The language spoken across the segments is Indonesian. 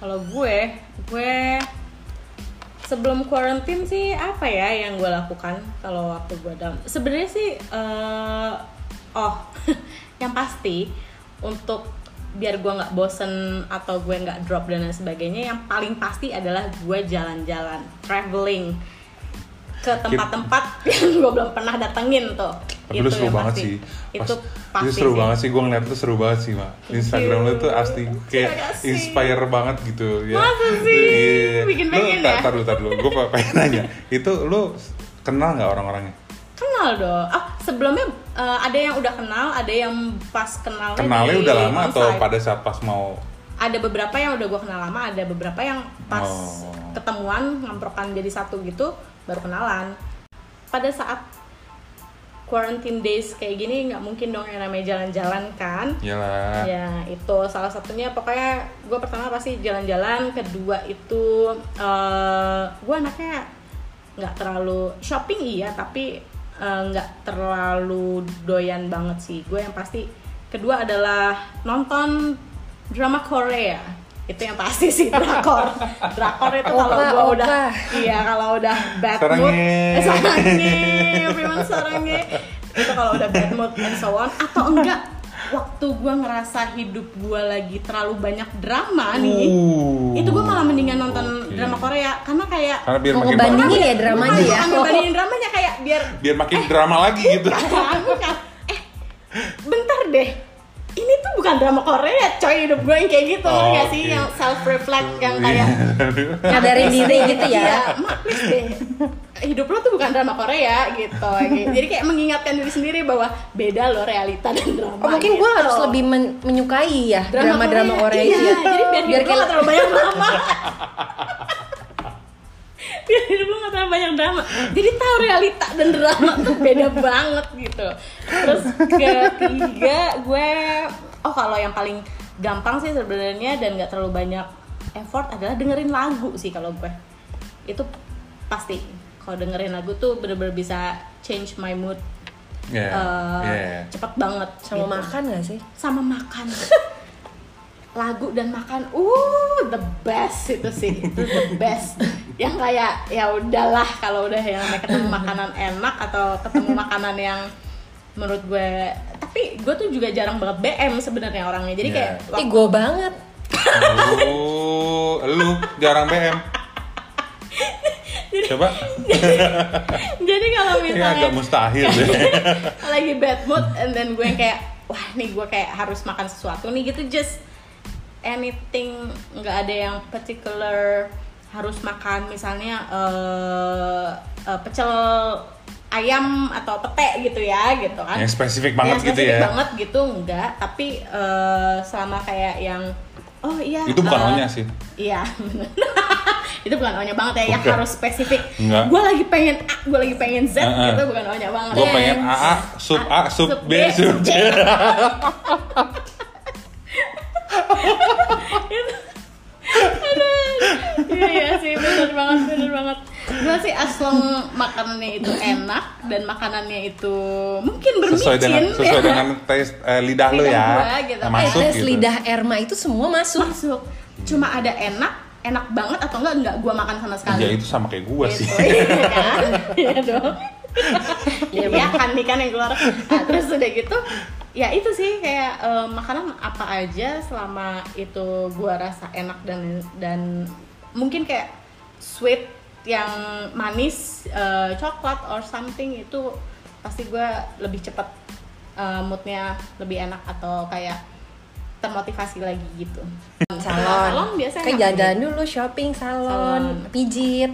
Kalau gue, gue sebelum quarantine sih apa ya yang gue lakukan kalau waktu gue down? Sebenarnya sih, eh, oh, yang pasti untuk biar gue nggak bosen atau gue nggak drop dan lain sebagainya, yang paling pasti adalah gue jalan-jalan, traveling ke tempat-tempat yang gue belum pernah datengin tuh. Tapi lu seru yang banget pasti. sih. Itu Pas- pasti itu seru sih. banget sih. Gue ngeliat itu seru banget sih, Mak. Instagram lu tuh asli kayak inspire banget gitu ya. Masa sih? Iya. Bikin lu, pengen tar, ya? tar dulu, tar dulu. Gue pengen nanya. Itu lu kenal nggak orang-orangnya? Kenal dong. Ah, sebelumnya eh, ada yang udah kenal, ada yang pas kenalnya Kenalnya udah lama atau pada saat pas mau Ada beberapa yang udah gue kenal lama, ada beberapa yang pas Oh. ketemuan ngamprokan jadi satu gitu baru kenalan. Pada saat quarantine days kayak gini nggak mungkin dong yang namanya jalan-jalan kan. Yalah. Ya itu salah satunya pokoknya gue pertama pasti jalan-jalan, kedua itu eh gue anaknya nggak terlalu shopping iya tapi eh, nggak terlalu doyan banget sih. Gue yang pasti kedua adalah nonton drama Korea itu yang pasti sih drakor drakor itu kalau Opa, gue udah iya kalau udah bad mood Sarangnya. eh, sarangnya everyone sarangnya itu kalau udah bad mood and so on atau enggak waktu gue ngerasa hidup gue lagi terlalu banyak drama nih Uh. itu gue malah mendingan nonton Oke. drama Korea karena kayak Karena biar Mau makin ngebandingin bagus. ya dramanya Bukan, ya. ngebandingin dramanya kayak biar biar makin drama lagi gitu. Bukan, bukan. Eh, bentar deh. Ini tuh bukan drama Korea, coy. Hidup gue yang kayak gitu, Oh, ngerti nggak sih? Yang self reflect, yang Iya. kayak Nyadarin diri gitu ya. Iya, mak please deh. Hidup lo tuh bukan drama Korea gitu. Jadi kayak mengingatkan diri sendiri bahwa beda loh realita dan drama. Oh, mungkin gue gitu. harus lebih men- menyukai ya drama-drama Korea, iya, itu ya. Jadi biar, Biar lo kayak nggak terlalu banyak drama. biar hidup lo nggak terlalu banyak drama. Jadi tahu realita dan drama tuh beda banget gitu. Terus ketiga gue, oh kalau yang paling gampang sih sebenarnya dan nggak terlalu banyak effort adalah dengerin lagu sih kalau gue. Itu pasti. Kalau dengerin lagu tuh bener-bener bisa change my mood. Iya. eh, Iya. cepet banget sama gitu makan gak sih? sama makan lagu dan makan uh the best itu sih itu the best yang kayak ya udahlah kalau udah yang ketemu makanan enak atau ketemu makanan yang menurut gue tapi gue tuh juga jarang banget BM sebenarnya orangnya jadi Iya. kayak Ih waktu- gue banget. Oh, lu jarang BM. Coba, jadi kalau ini misalnya agak mustahil deh. lagi bad mood and then gue yang kayak wah nih gue kayak harus makan sesuatu nih gitu just anything nggak ada yang particular harus makan misalnya eh eh, pecel ayam atau pete gitu ya gitu kan Yang spesifik banget Yang gitu spesifik ya. banget gitu enggak tapi eh, selama kayak yang oh iya Itu bukan eh, O-nya sih. Iya. itu bukan O-nya banget ya, yang harus spesifik. Gue lagi pengen A, gue lagi pengen Z, Heeh. itu bukan O-nya banget. Gue pengen AA, sub A, sub B, sub C. Iya sih, bener banget, bener banget. Gue sih as long makanannya itu enak dan makanannya itu mungkin bermicin. Sesuai dengan sesuai ya. dengan tes eh, lidah lu Lidah ya. gua gitu. Nah, Eh, masuk tes gitu. lidah Erma itu semua masuk. masuk. Cuma ada enak, enak banget atau enggak enggak gue makan sama sekali. Ya itu sama kayak gua gitu. sih. Iya kan? Iya dong. Iya kan nih kan yang keluar. Nah, terus udah gitu, ya itu sih kayak eh, makanan apa aja selama itu gua rasa enak dan dan mungkin kayak sweet yang manis, eh, coklat or something itu pasti gua lebih cepet eh, moodnya lebih enak atau kayak termotivasi lagi gitu. Salon. Salon biasanya Kayak ngapain? jalan dulu shopping, salon, Salon. pijit.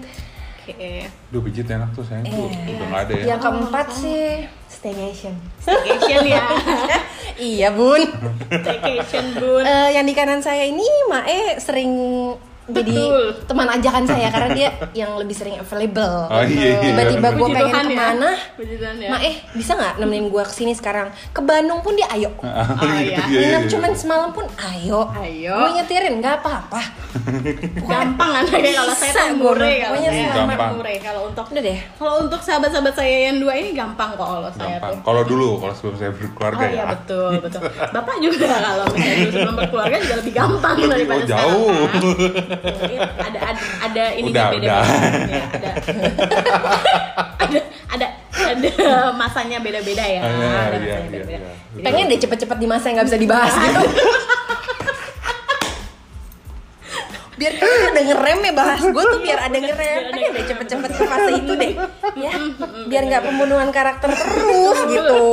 Oke. Duh pijit enak tuh sayang tuh. Eh. Udah nggak ada ya. Yang keempat sih staycation. Staycation ya. iya bun. Staycation bun. Eh, yang di kanan saya ini Mae sering jadi Betul. teman ajakan saya karena dia yang lebih sering available. Oh, iya, iya. Tiba-tiba gue pengen Tuhan ya. ke mana, ya. Ma eh bisa nggak nemenin gue ke sini sekarang? Ke Bandung pun dia ayo. Oh, iya. Nginep cuman semalam pun ayo. Ayo. Gue nyetirin nggak apa-apa. gampang anaknya kalau saya mure mah. kalau saya kalau untuk Udah deh. kalau untuk sahabat-sahabat saya yang dua ini gampang kok kalau saya Gampang. tuh Kalau dulu, kalau sebelum saya berkeluarga Oh iya ya. betul betul. Bapak juga kalau misalnya sebelum berkeluarga juga lebih gampang Lebih- daripada oh, jauh. sekarang. kan. Iya, Ada ada ada ini Udah, beda udah. Ya, ada ada ada ada masanya beda-beda ya. Ah, iya, Ada iya, masanya iya, beda-beda. iya. Jadi, Pengen deh cepet-cepet di masa yang nggak bisa dibahas gitu. Biar kita ada ngerem ya bahas gue tuh biar ada ngerem. pengen deh cepet-cepet ke fase itu deh. Ya. Biar nggak pembunuhan karakter terus gitu.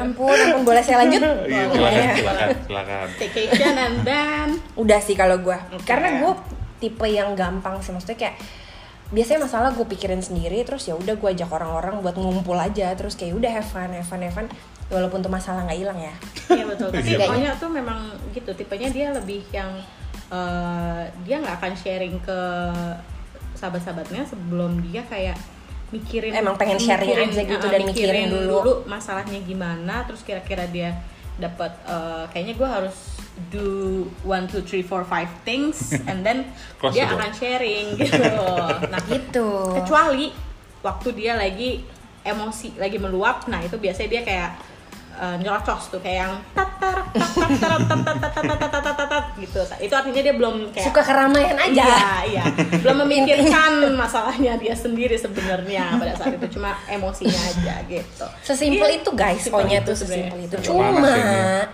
Ampun ampun boleh saya lanjut? Iya, silakan, silakan, silakan. staycation and then udah sih kalau gue karena gue tipe yang gampang sih. Maksudnya kayak biasanya masalah gue pikirin sendiri terus ya udah gue ajak orang-orang buat ngumpul aja. Terus kayak udah have fun have fun have fun. Walaupun tuh masalah nggak hilang ya. Iya betul. Tapi pokoknya tuh memang gitu. Tipenya dia lebih yang eh, dia nggak akan sharing ke sahabat-sahabatnya sebelum dia kayak mikirin Emang pengen sharing aja gitu eh, dan mikirin dulu. masalahnya gimana terus kira-kira dia dapat eh, kayaknya gue harus do one two three four five things and then Close dia akan sharing gitu. Nah gitu. kecuali waktu dia lagi emosi lagi meluap nah itu biasanya dia kayak uh, nyerocos tuh kayak yang tatar gitu itu artinya dia belum kayak suka keramaian aja iya iya belum memikirkan masalahnya dia sendiri sebenarnya pada saat itu cuma emosinya aja gitu sesimpel itu guys pokoknya tuh sesimpel itu cuma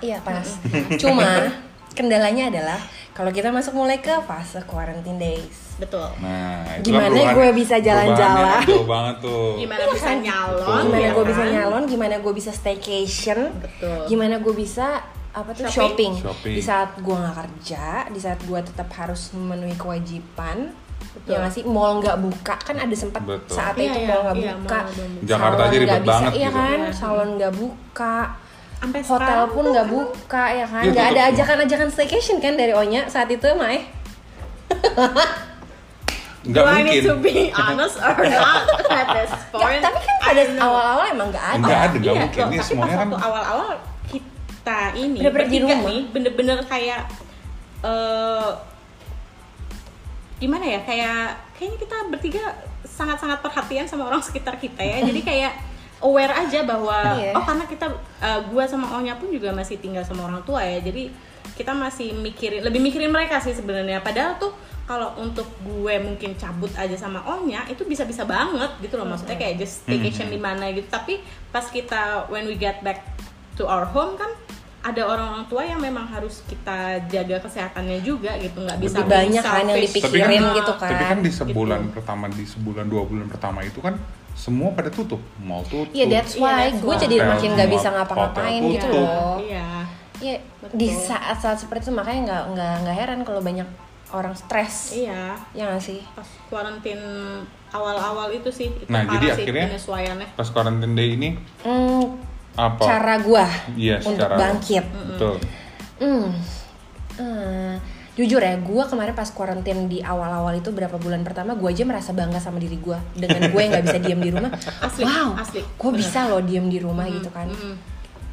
iya pas cuma kendalanya adalah kalau kita masuk mulai ke fase quarantine days betul Nah, Gimana gue bisa jalan-jalan? perubahannya Jauh banget tuh. gimana Iya bisa kan? nyalon gimana ya gue bisa kan? nyalon gimana gue bisa staycation Betul. gimana gue bisa apa tuh Shopping. shopping, Shopping. di saat gue nggak kerja di saat gue tetap harus memenuhi kewajiban Betul. ya nggak sih mall nggak buka kan ada sempat saat Iya, itu iya, mall nggak iya, buka. Jakarta salon aja ribet nggak bisa banget iya gitu. kan Iya. salon nggak buka sampai hotel pun nggak buka ya kan Iya, nggak ada tutup. ajakan-ajakan staycation kan dari Onya saat itu Mae Nggak Do I mungkin. need to be honest or not at this Ya, point? tapi kan I pada awal-awal emang nggak ada Nggak ada, nggak Iya, mungkin. loh, Ini semuanya kan waktu awal-awal kita ini Bener-bener di bertiga rumah. nih bener-bener kayak eh gimana ya kayak kayaknya kita bertiga sangat-sangat perhatian sama orang sekitar kita ya jadi kayak aware aja bahwa Iya. oh karena kita eh, gua sama Onya pun juga masih tinggal sama orang tua ya. Jadi kita masih mikirin lebih mikirin mereka sih sebenarnya. Padahal tuh kalau untuk gue mungkin cabut aja sama Onya itu bisa-bisa banget gitu loh. Maksudnya kayak just staycation di mana gitu. Tapi pas kita when we get back to our home kan ada orang-orang tua yang memang harus kita jaga kesehatannya juga gitu. Nggak bisa Lebih banyak kan yang dipikirin Nah, gitu Tapi kan di Gitu. sebulan pertama, di sebulan dua bulan pertama itu kan semua pada tutup, mall tutup. Iya that's Iya, why that's gue why. jadi makin nggak bisa ngapa-ngapain gitu loh. iya Iya Betul. di saat-saat seperti itu makanya nggak nggak nggak heran kalau banyak orang stres. iya Ya nggak sih? pas kuarantin awal-awal itu sih itu Nah, parah jadi sih akhirnya- penyesuaiannya Pas quarantine day ini Hmm, apa? cara gua Iya, untuk secara- bangkit. Betul. Hmm. Hmm. Jujur ya, gue kemarin pas kuarantin di awal-awal itu berapa bulan pertama, gue aja merasa bangga sama diri gue dengan gue yang nggak bisa diem di rumah. Asli, wow, asli. gue bisa loh diem di rumah gitu kan. Mm-mm.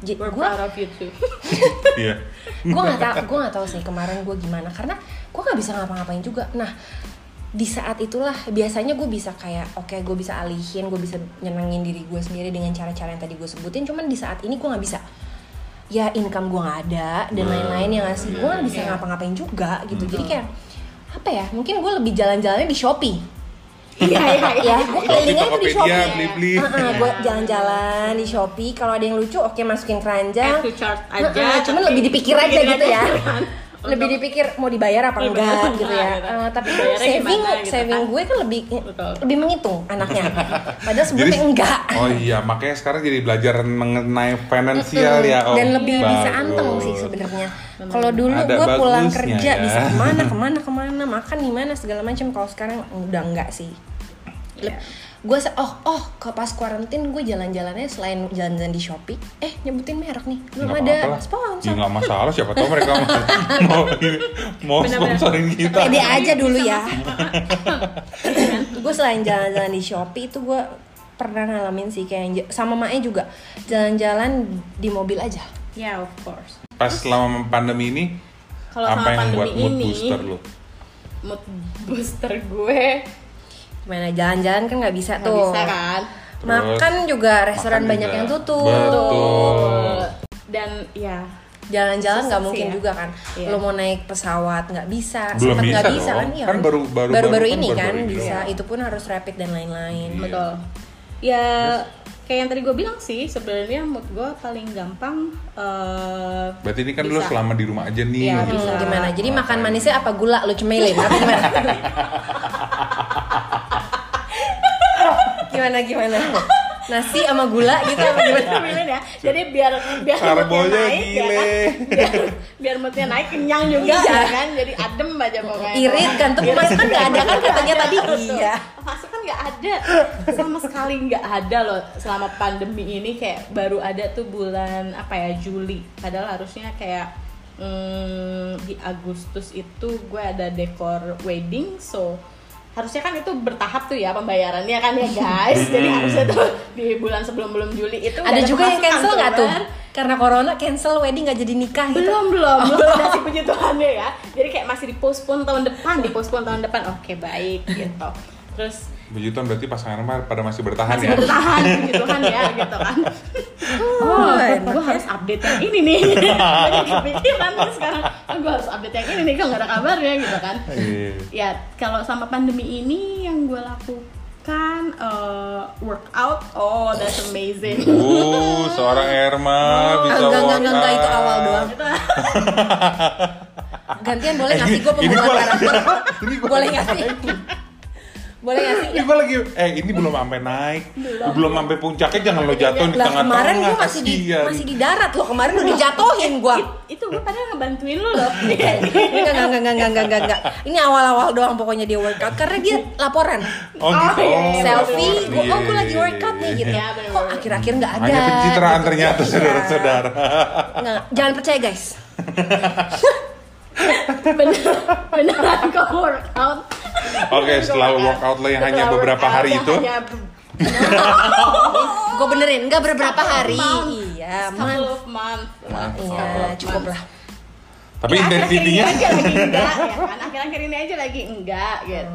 J- we're gue proud of you too Iya. gue nggak tahu gue nggak tahu sih kemarin gue gimana karena gue nggak bisa ngapa-ngapain juga nah di saat itulah biasanya gue bisa kayak oke gue bisa alihin gue bisa nyenengin diri gue sendiri dengan cara-cara yang tadi gue sebutin cuman di saat ini gue nggak bisa ya income gue nggak ada dan Hmm, lain-lain yang ngasih gue nggak bisa Iya. ngapa-ngapain juga gitu jadi kayak apa ya mungkin gue lebih jalan-jalannya di shopee iya iya ya gue kelilingnya tuh di shopee beli-beli. Heeh, gue jalan-jalan di Shopee. Kalau ada yang lucu, oke masukin keranjang. Add to chart aja, cuman lebih dipikir aja gitu ya. Lebih dipikir mau dibayar apa Dibayar enggak gitu enggak, ya. gitu. Eh, tapi Dibayarnya saving gimana gitu saving kan. gue kan lebih Betul. lebih menghitung anaknya. Padahal sebelumnya enggak. Oh iya, makanya sekarang jadi belajar mengenai finansial ya. Oh, dan lebih bisa bagus. anteng sih sebenarnya. Kalau dulu Ada gue pulang kerja ya. bisa ke mana ke mana ke mana makan di mana segala macam. Kalau sekarang udah enggak sih. Iya. Gue oh oh ke pas karantin gue jalan-jalannya selain jalan-jalan di Shopee eh nyebutin merek nih belum Nggak ada lah. sponsor Ya nggak masalah, siapa tahu mereka mau mau, sponsorin kita. pede aja dulu ya gue selain jalan-jalan di Shopee itu gue pernah ngalamin sih kayak sama Mae juga jalan-jalan di mobil aja Ya, of course. Pas selama pandemi ini, Kalau apa sama yang pandemi buat mood ini, booster lu? mood booster gue gimana jalan-jalan kan nggak bisa nggak tuh bisa kan? makan juga restoran makan banyak juga. yang tutup Betul. Dan ya, jalan-jalan nggak mungkin ya. juga kan Iya. lo mau naik pesawat nggak bisa Belum Sempet nggak bisa bisa kan iya Kan baru- baru- baru, baru- ini kan kan baru ini bisa doang. itu pun harus rapid dan lain-lain Iya. betul. Ya, kayak yang tadi gue bilang sih, sebenarnya mood gue paling gampang eh, Berarti ini kan lu Bisa. selama di rumah aja nih. Iya, gitu. bisa. Hmm, gimana jadi makan manisnya apa gula lo cemelin apa gimana gimana gimana nasi sama gula gitu apa gimana ya. Jadi biar biar Karbonya moodnya naik ya gile. kan. Biar, biar moodnya naik kenyang juga Iya. ya kan. Jadi adem aja pokoknya. irit kan tuh Irit. masukan nggak ada kan katanya tadi iya Masukan nggak ada. Sama sekali nggak ada loh selama pandemi ini kayak baru ada tuh bulan apa ya Juli. Padahal harusnya kayak hmm, di Agustus itu gue ada dekor wedding so harusnya kan itu bertahap tuh ya pembayarannya kan ya guys. Jadi harusnya tuh di bulan sebelum belum Juli itu udah ada juga yang cancel nggak tuh? kan. karena corona cancel wedding nggak jadi nikah gitu. Belum belum. Belum ada sih puji Tuhannya ya. Jadi kayak masih dipospon tahun depan dipospon tahun depan. Oke baik gitu. Terus Puji Tuhan berarti pasangan mah pada masih bertahan masih ya. bertahan puji Tuhan ya gitu kan. Oh gue harus update yang ini nih. Jadi kepikiran sekarang. Gue harus update yang ini nih kok nggak ada kabarnya gitu kan. Iya. ya kalau sama pandemi ini yang gue lakukan eh, workout oh that's amazing. Uh, seorang Erma bisa enggak enggak enggak, enggak, itu workout. awal doang. Gantian boleh ngasih gue Eh, karakter ini gua boleh ngasih? boleh gak sih? Ya, gue lagi, eh ini belum sampai naik, belum, belum sampai puncaknya jangan lo iya. jatuh di tengah-tengah. Kemarin gue masih di masih di darat loh, kemarin udah dijatuhin gue. Itu gue padahal ngebantuin lo loh. Iya. Enggak enggak enggak enggak enggak enggak. Ini awal-awal doang pokoknya dia workout karena dia laporan. Oh, oh gitu. Iya, oh selfie, gue oh gue lagi workout nih gitu. Ya, Kok akhir-akhir nggak ada? Hanya pencitraan gitu. ternyata saudara-saudara. Nah, jangan percaya guys. beneran, beneran kok workout Oke, setelah workout lo yang hanya beberapa hari itu, hanya gue benerin nggak beberapa hari. month. iya couple man of month. Month, iya cukup lah tapi Ya, akhir-akhir ini intensitinya. aja lagi enggak ya kan? Akhir-akhir ini aja lagi enggak gitu.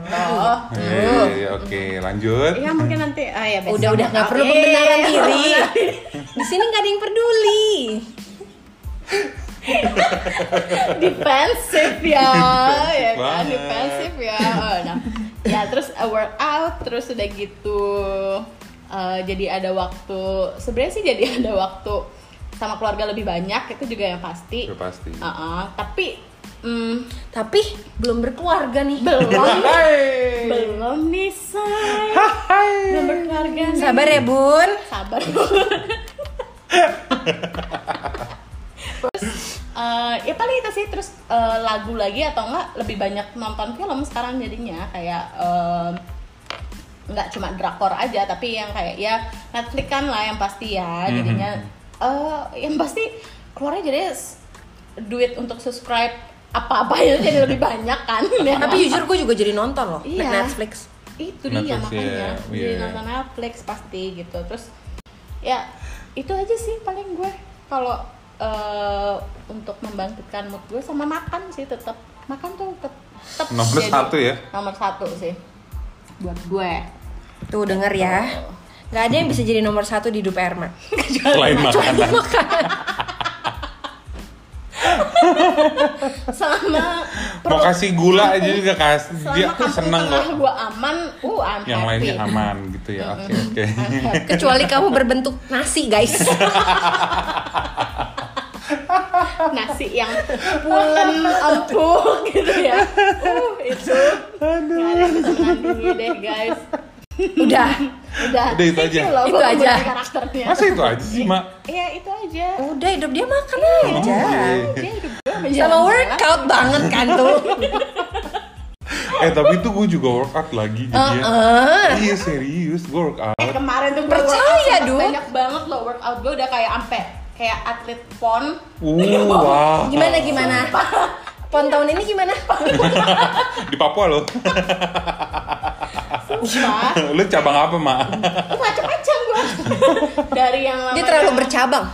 Iya, iya, Oke, lanjut. ya mungkin nanti ah ya besok. Udah udah nggak perlu pembenaran diri. Di sini nggak ada yang peduli defensif ya ya kan? defensif ya. Oh, nah. Ya terus uh, workout terus udah gitu uh, jadi ada waktu sebenarnya sih jadi ada waktu sama keluarga lebih banyak itu juga yang pasti. Udah pasti. Uh-uh, tapi mm, tapi belum berkeluarga nih. Belum. Belum nih say. Belum berkeluarga nih. sabar ya bun. Sabar ya paling itu sih. Terus eh, lagu lagi atau enggak lebih banyak nonton film sekarang jadinya. Kayak nggak cuma drakor aja tapi yang kayak ya Netflix kan lah yang pasti ya jadinya eh, yang pasti keluarnya jadi duit untuk subscribe apa-apa itu jadi lebih banyak kan. Ya. tapi jujur gue juga jadi nonton loh Iya. Netflix. Itu Netflix, dia makanya iya, jadi iya. nonton Netflix pasti gitu. Terus ya itu aja sih paling gue. Kalau eh, untuk membangkitkan mood gue sama makan sih tetap makan tuh tetap Nomor jadi satu ya? nomor satu sih buat gue tuh denger ya nggak ada yang bisa jadi nomor satu di hidup Erma Selain makanan. sama Mau kasih gula aja juga kasih. Dia seneng kok. gue aman uh I'm Yang happy. lainnya aman gitu ya. Oke, oke. I'm happy. kecuali kamu berbentuk nasi guys nasi yang pulen empuk gitu ya. Uh itu. Nggak ada yang deh guys. Udah udah. Udah, itu aja. loh, Itu aja. karakternya. Masa itu aja sih, Mak? Iya itu aja. Udah hidup dia makan Oh, aja. iya. dia hidup gue sama workout banget kan tuh. Eh tapi itu gue juga workout lagi jadi Heeh. iya serius gue workout. Eh kemarin tuh gue Percaya, workout banyak banget loh workout. Gue udah kayak ampe kayak atlet pon uh wah Gimana gimana? Pon tahun ini gimana? di Papua loh sumpah lu cabang apa mak Itu macam-macam gue dari yang Dia terlalu bercabang.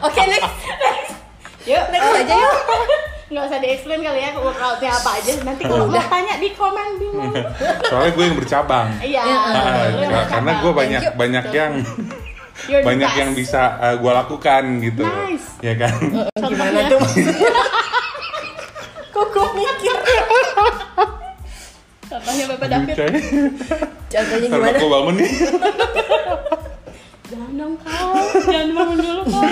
Oke next. yuk Next aja yuk. Nggak usah di explain kali ya workoutnya apa aja nanti kalau mau tanya di komen bingung soalnya gue yang bercabang iya yang karena gue banyak you. banyak yang You're banyak best. yang bisa gue lakukan gitu Nice. ya kan Gimana tuh? Kok gue mikir? contohnya bapak David. Contohnya gimana? gue bangun nih jangan dong kau jangan bangun dulu kau